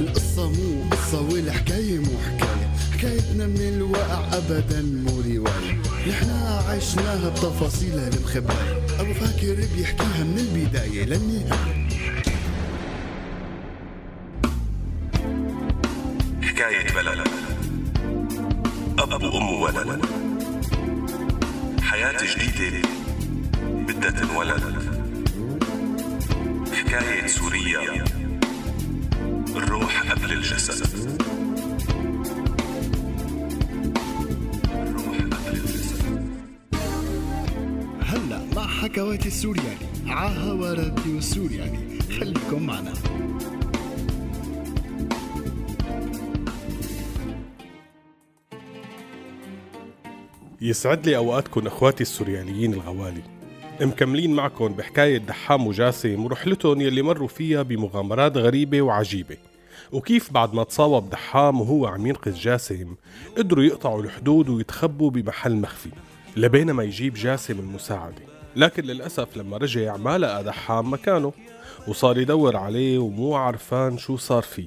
القصة مو قصة والحكاية مو حكاية. حكايتنا من الواقع أبدا مو رواية. نحنا عشناها بتفاصيلها المخباية أبو فاكر بيحكيها من البداية للنهاية. حكاية بلد. أب وأم وولد حياة جديدة. بدها تنولد حكاية سوريا الروح قبل الجسد. الروح قبل الجسد. هلا مع حكواتي السورياني عاها راديو السورياني. خليكم معنا. يسعد لي أوقاتكم إخواتي السورياليين الغوالي. مكملين معكم بحكاية دحام وجاسم ورحلتهم يلي مروا فيها بمغامرات غريبة وعجيبة. وكيف بعد ما تصاوب دحام وهو عم ينقذ جاسم قدروا يقطعوا الحدود ويتخبوا بمحل مخفي لبينما يجيب جاسم المساعدة. لكن للأسف لما رجع ما لقى دحام مكانه وصار يدور عليه ومو عرفان شو صار فيه.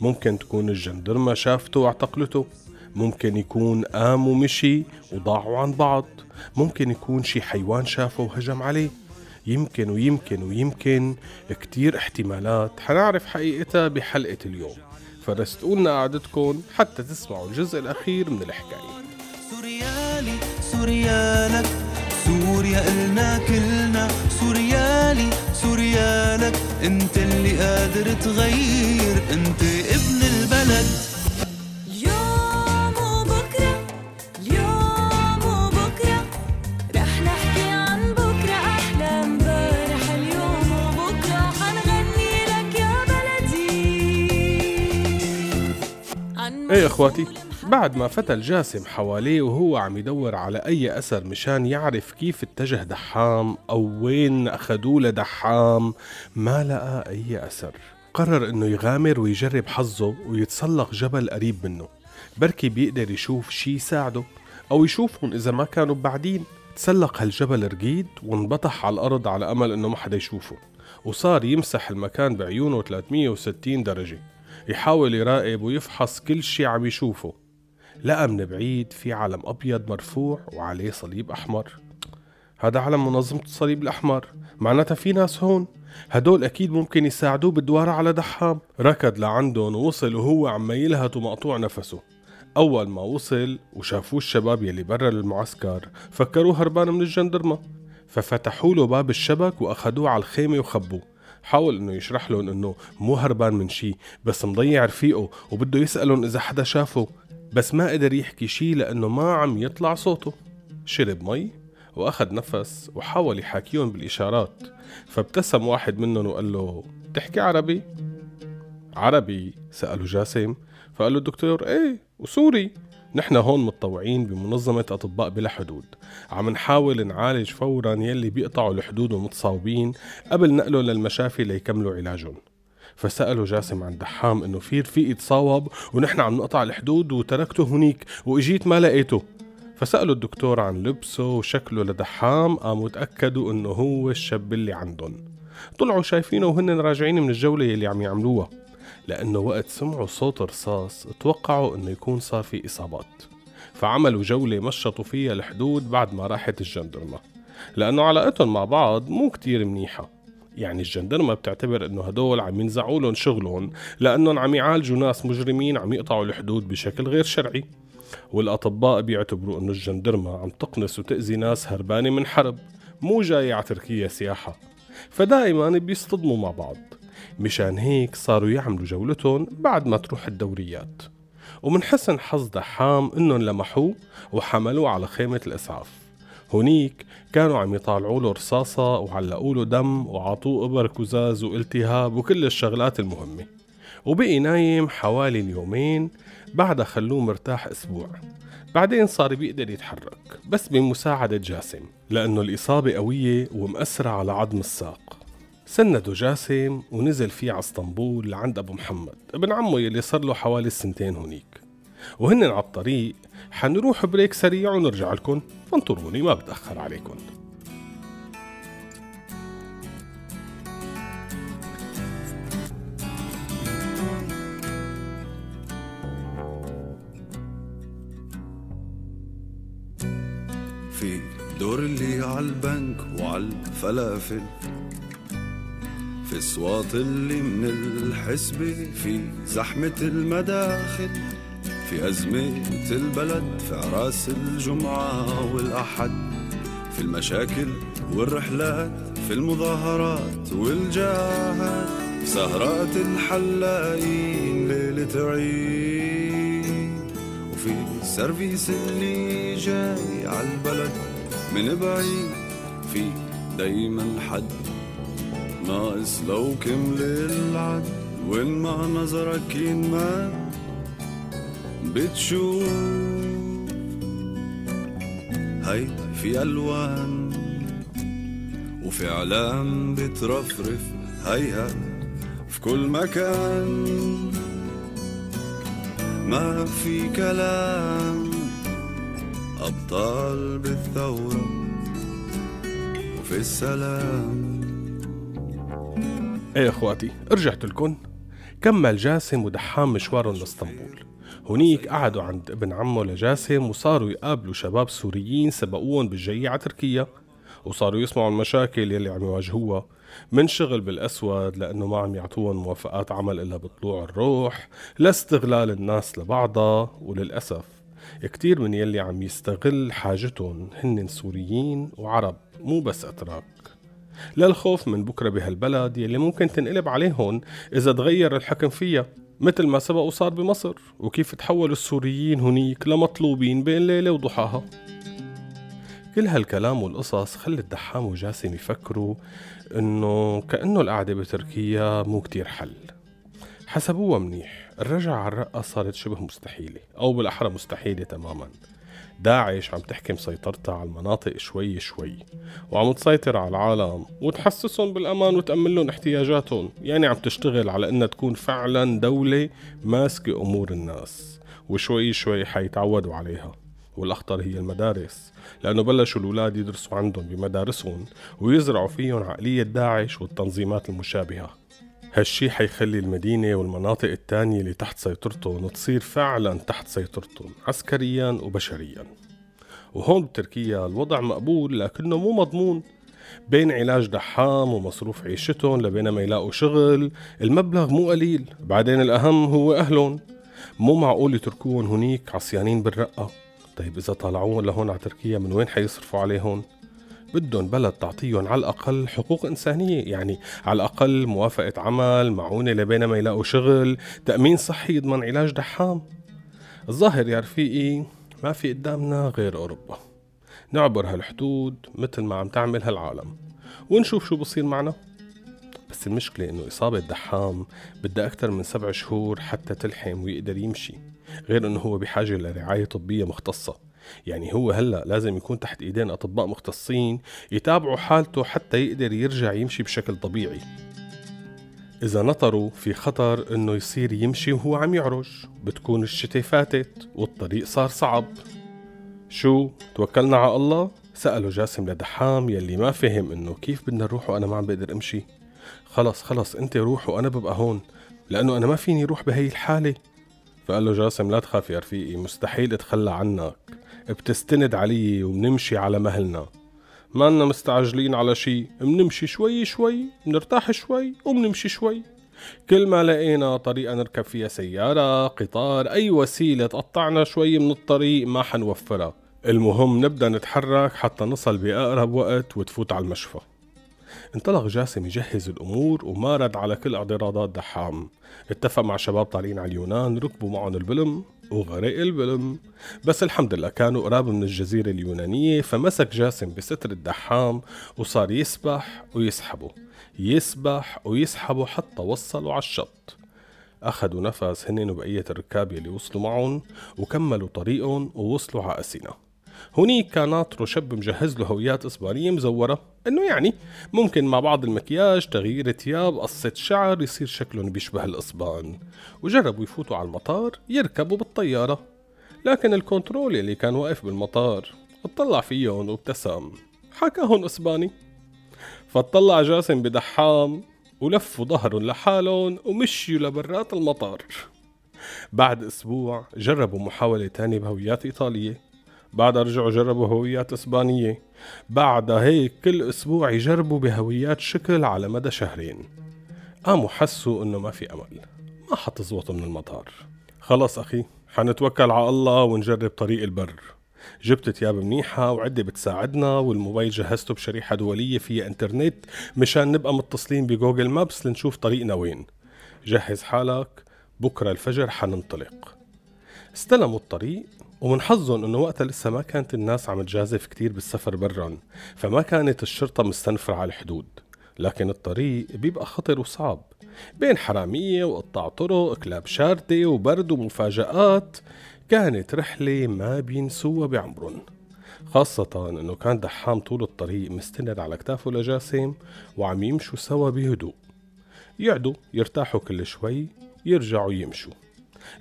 ممكن تكون الجندرمة شافته واعتقلته. ممكن يكون قام ومشي وضاعوا عن بعض. ممكن يكون شي حيوان شافه وهجم عليه. يمكن ويمكن ويمكن كتير احتمالات. حنعرف حقيقتها بحلقة اليوم. فرستقولنا قعدتكم حتى تسمعوا الجزء الأخير من الحكاية. سوريالي سوريالك سوريا إلنا كلنا. سوريالي سوريالك أنت اللي قادر تغير. أنت ابن البلد. إيه إخواتي؟ بعد ما فتى الجاسم حواليه وهو عم يدور على أي أثر مشان يعرف كيف اتجه دحام أو وين اخدوه لدحام ما لقى أي أثر. قرر إنه يغامر ويجرب حظه ويتسلق جبل قريب منه. بركي بيقدر يشوف شي يساعده أو يشوفهم إذا ما كانوا بعدين. تسلق هالجبل رقيد وانبطح على الأرض على أمل إنه ما حدا يشوفه وصار يمسح المكان بعيونه 360 درجة. يحاول يراقب ويفحص كل شي عم يشوفه. لقى من بعيد في علم أبيض مرفوع وعليه صليب أحمر. هذا علم منظمة الصليب الأحمر. معناتها في ناس هون. هدول أكيد ممكن يساعدوه بالدوارة على دحام. ركض لعندهم ووصل وهو عم يلهث ومقطوع نفسه. أول ما وصل وشافوه الشباب يلي برا المعسكر فكروه هربان من الجندرمة. ففتحوا له باب الشبك واخدوه على الخيمة وخبوه. حاول إنه يشرح لهم إنه مو هربان من شي بس مضيع رفيقه وبده يسألهم إذا حدا شافه بس ما قدر يحكي شي لإنه ما عم يطلع صوته. شرب مي واخد نفس وحاول يحاكيهم بالإشارات فابتسم واحد منهم وقال له تحكي عربي؟ عربي سأله جاسم فقال له الدكتور إيه وسوري. نحن هون متطوعين بمنظمة أطباء بلا حدود. عم نحاول نعالج فورا يلي بيقطعوا الحدود ومتصاوبين قبل نقله للمشافي ليكملوا علاجهم. فسألوا جاسم عن دحام إنه في رفيق تصاوب ونحن عم نقطع الحدود وتركته هنيك وإجيت ما لقيته. فسألوا الدكتور عن لبسه وشكله لدحام قاموا تأكدوا إنه هو الشاب اللي عندهم. طلعوا شايفينه وهن راجعين من الجولة يلي عم يعملوها. لأنه وقت سمعوا صوت رصاص توقعوا أنه يكون صار في إصابات. فعملوا جولة مشطوا فيها الحدود بعد ما راحت الجندرمة لأنه علاقتهم مع بعض مو كتير منيحة. يعني الجندرمة بتعتبر إنه هدول عم ينزعوا لهم شغلهم لأنهم عم يعالجوا ناس مجرمين عم يقطعوا الحدود بشكل غير شرعي. والأطباء بيعتبروا إنه الجندرمة عم تقنص وتأذي ناس هربانة من حرب مو جاية على تركيا سياحة. فدائما بيصطدموا مع بعض. مشان هيك صاروا يعملوا جولتهم بعد ما تروح الدوريات. ومن حسن حظ دحام إنهم لمحوه وحملوه على خيمة الإسعاف. هونيك كانوا عم يطالعوا له رصاصة وعلقوا له دم وعطوه إبر كزاز والتهاب وكل الشغلات المهمة. وبقي نايم حوالي اليومين بعدها خلوه مرتاح أسبوع. بعدين صار بيقدر يتحرك بس بمساعدة جاسم لأنه الإصابة قوية ومأثرة على عظم الساق. سنده جاسم ونزل فيه على اسطنبول لعند أبو محمد. ابن عمه يلي صار له حوالي سنتين هنيك وهن على الطريق حنروح بريك سريع ونرجع لكم. فانطروني ما بتأخر عليكم. في دور اللي على البنك وعلى الفلافل في الصوات اللي من الحسبة في زحمة المداخل في أزمة البلد في عراس الجمعة والأحد في المشاكل والرحلات في المظاهرات والجاهات في سهرات الحلاقين ليلة عيد وفي السيرفيس اللي جاي عالبلد من بعيد في دايما حد ناقص لو كمل العد وين ما نظرك ينمد بتشوف هي في ألوان وفي إعلام بترفرف هيها في كل مكان. ما في كلام أبطال بالثورة وفي السلام. إيه إخواتي رجعت لكم كمل جاسم ودحام مشوارهم لاسطنبول هنيك قعدوا عند ابن عمه لجاسم وصاروا يقابلوا شباب سوريين سبقوهم بالجاية على تركيا وصاروا يسمعوا المشاكل يلي عم يواجهوها من شغل بالأسود لأنه ما عم يعطوهم موافقات عمل إلا بطلوع الروح لاستغلال الناس لبعضها وللأسف كتير من يلي عم يستغل حاجتهم هن سوريين وعرب مو بس أتراك. للخوف من بكرة بهالبلد يلي ممكن تنقلب عليهم إذا تغير الحكم فيها مثل ما سبق وصار بمصر وكيف تحولوا السوريين هنيك لمطلوبين بين ليلة وضحاها. كل هالكلام والقصص خلت دحام وجاسم يفكروا إنه كأنه القعدة بتركيا مو كتير حل. حسبوها منيح الرجعة على الرقة صارت شبه مستحيلة أو بالأحرى مستحيلة تماما. داعش عم تحكم سيطرتها على المناطق شوي شوي وعم تسيطر على العالم وتحسسهم بالأمان وتأمن لهم احتياجاتهم. يعني عم تشتغل على إنها تكون فعلا دولة ماسكة أمور الناس وشوي شوي حيتعودوا عليها. والأخطر هي المدارس لأنه بلشوا الأولاد يدرسوا عندهم بمدارسهم ويزرعوا فيهم عقلية داعش والتنظيمات المشابهة. هالشي حيخلي المدينة والمناطق التانية اللي تحت سيطرتهم تصير فعلا تحت سيطرتهم عسكريا وبشريا. وهون بتركيا الوضع مقبول لكنه مو مضمون. بين علاج دحام ومصروف عيشتهم لبين ما يلاقوا شغل المبلغ مو قليل. بعدين الأهم هو أهلهم. مو معقول يتركوهم هنيك عصيانين بالرقة. طيب إذا طلعوهم لهون على تركيا من وين حيصرفوا عليهم؟ بدهم بلد تعطيهم على الأقل حقوق إنسانية يعني على الأقل موافقة عمل معونة لبين ما يلاقوا شغل تأمين صحي يضمن علاج دحام. الظاهر يا رفيقي ما في قدامنا غير أوروبا. نعبر هالحدود مثل ما عم تعمل هالعالم. ونشوف شو بصير معنا. بس المشكلة إنه إصابة دحام بدها أكثر من سبع شهور حتى تلحم ويقدر يمشي غير إنه هو بحاجة لرعاية طبية مختصة. يعني هو هلا لازم يكون تحت ايدين اطباء مختصين يتابعوا حالته حتى يقدر يرجع يمشي بشكل طبيعي. إذا نطروا في خطر إنه يصير يمشي وهو عم يعرج بتكون الشتاء فاتت والطريق صار صعب. شو توكلنا على الله؟ سأله جاسم لدحام يلي ما فهم إنه كيف بدنا نروح وأنا ما عم بقدر أمشي. خلص خلص أنت روح وأنا ببقى هون لأنه أنا ما فيني روح بهي الحالة. فقال له جاسم لا تخاف يا رفيقي مستحيل أتخلى عنك. بتستند علي وبنمشي على مهلنا. ما لنا مستعجلين على شي بنمشي شوي شوي بنرتاح شوي وبنمشي شوي. كل ما لقينا طريقة نركب فيها سيارة قطار أي وسيلة تقطعنا شوي من الطريق ما حنوفرها. المهم نبدأ نتحرك حتى نصل بأقرب وقت وتفوت على المشفى. انطلق جاسم يجهز الأمور وما رد على كل اعتراضات دحام. اتفق مع شباب طالعين على اليونان ركبوا معهم البلم. وغرق البلم بس الحمد لله كانوا قراب من الجزيرة اليونانية فمسك جاسم بستر الدحام وصار يسبح ويسحبه. يسبح ويسحبه حتى وصلوا على الشط. أخذوا نفس هنن وبقية الركاب يلي وصلوا معهم وكملوا طريقهم ووصلوا على أسينا. هنيك كان ناطره شاب مجهز له هويات إسبانية مزورة إنه يعني ممكن مع بعض المكياج تغيير ثياب قصة شعر يصير شكلهم بيشبه الإسبان. وجربوا يفوتوا على المطار يركبوا بالطيارة. لكن الكنترول اللي كان واقف بالمطار اطلع فيهم وابتسم. حكاهم إسباني. فاطلع جاسم بدحام ولفوا ظهرهم لحالهم ومشيوا لبرات المطار. بعد أسبوع جربوا محاولة تانية بهويات إيطالية. بعدها رجعوا جربوا هويات إسبانية. بعدها هيك كل أسبوع يجربوا بهويات شكل على مدى شهرين. قاموا حسوا إنه ما في أمل ما حتزبط من المطار. خلص أخي حنتوكل على الله ونجرب طريق البر. جبت تياب منيحة وعدة بتساعدنا والموبايل جهزته بشريحة دولية فيها إنترنت مشان نبقى متصلين بجوجل مابس لنشوف طريقنا وين. جهز حالك بكرة الفجر حننطلق. استلموا الطريق ومن حظهم إنه وقتها لسه ما كانت الناس عم تجازف كتير بالسفر برا فما كانت الشرطة مستنفرة على الحدود. لكن الطريق بيبقى خطر وصعب. بين حرامية وقطاع طرق كلاب شاردة وبرد ومفاجآت كانت رحلة ما بينسوها بعمرهم. خاصة إنه كان دحام طول الطريق مستند على كتافه لجاسم وعم يمشوا سوا بهدوء. يقعدوا يرتاحوا كل شوي يرجعوا يمشوا.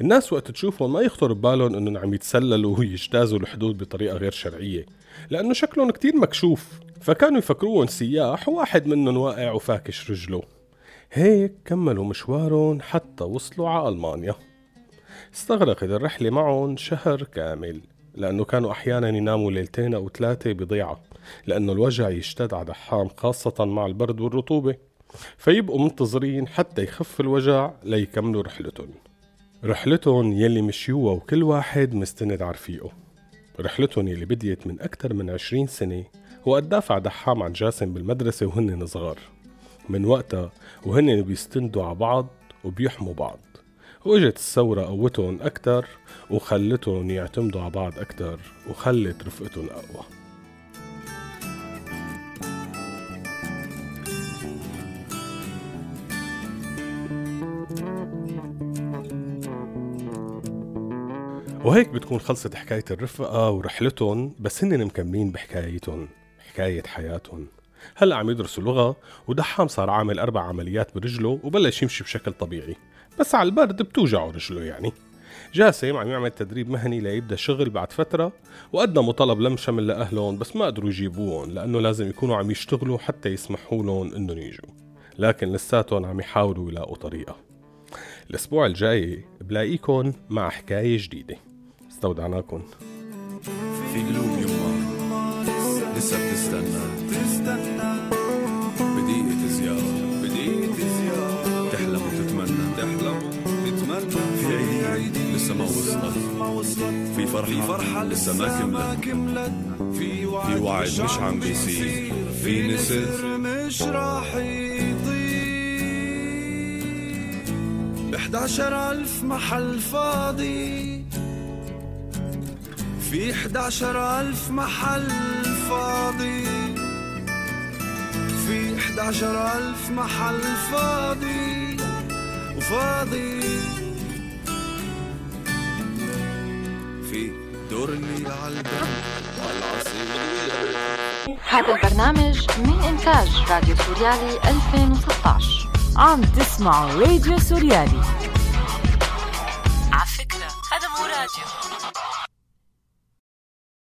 الناس وقت تشوفهم ما يخطر ببالهم إنهم عم يتسللوا ويجتازوا الحدود بطريقة غير شرعية لأنه شكلهم كتير مكشوف فكانوا يفكروهم سياح وواحد منهم واقع وفاكش رجله. هيك كملوا مشوارهم حتى وصلوا على ألمانيا. استغرقت الرحلة معهم شهر كامل لأنه كانوا أحيانا يناموا ليلتين أو ثلاثة بضيعة لأنه الوجع يشتد على دحام خاصة مع البرد والرطوبة. فيبقوا منتظرين حتى يخف الوجع ليكملوا رحلتهم. رحلتهم يلي مشيوها وكل واحد مستند على رفيقه رحلتهم يلي بديت من أكثر من عشرين سنة وقد دافع دحام عن جاسم بالمدرسة وهن صغار. من وقتها وهن بيستندوا على بعض وبيحموا بعض. وإجت الثورة قوتهم أكتر وخلتهم يعتمدوا على بعض أكتر وخلت رفقتهم أقوى. وهيك بتكون خلصت حكاية الرفقة ورحلتهم بس هن مكملين بحكايتهم حكاية حياتهم. هلا عم يدرسوا لغة ودحام صار عامل أربع عمليات برجله وبلش يمشي بشكل طبيعي. بس على البرد بتوجعه رجله يعني. جاسم عم يعمل تدريب مهني ليبدأ شغل بعد فترة وقدموا طلب لم شمل لأهلهم بس ما قدروا يجيبوهم لأنه لازم يكونوا عم يشتغلوا حتى يسمحوا لهم إنهم يجوا. لكن لساتهم عم يحاولوا يلاقوا طريقة. الأسبوع الجاي بلاقيكم مع حكاية جديدة. استودعناكم في قلوب يما لسه بتستنى. بدقيقة زيارة بدقيقة زيارة تحلم وتتمنى تحلم وتتمنى. في عيدين لسه ما وصلت. في فرحة في فرحة لسه ما كملت. في وعد مش عم بيصير. في نسر مش راح يطير. بحداشر ألف محل فاضي. في 11 ألف محل فاضي. في 11 ألف محل فاضي وفاضي. في دورني والعصير هذا البرنامج من إنتاج راديو سوريالي 2016 عم تسمعوا راديو سوريالي. على فكرة هذا مو راديو.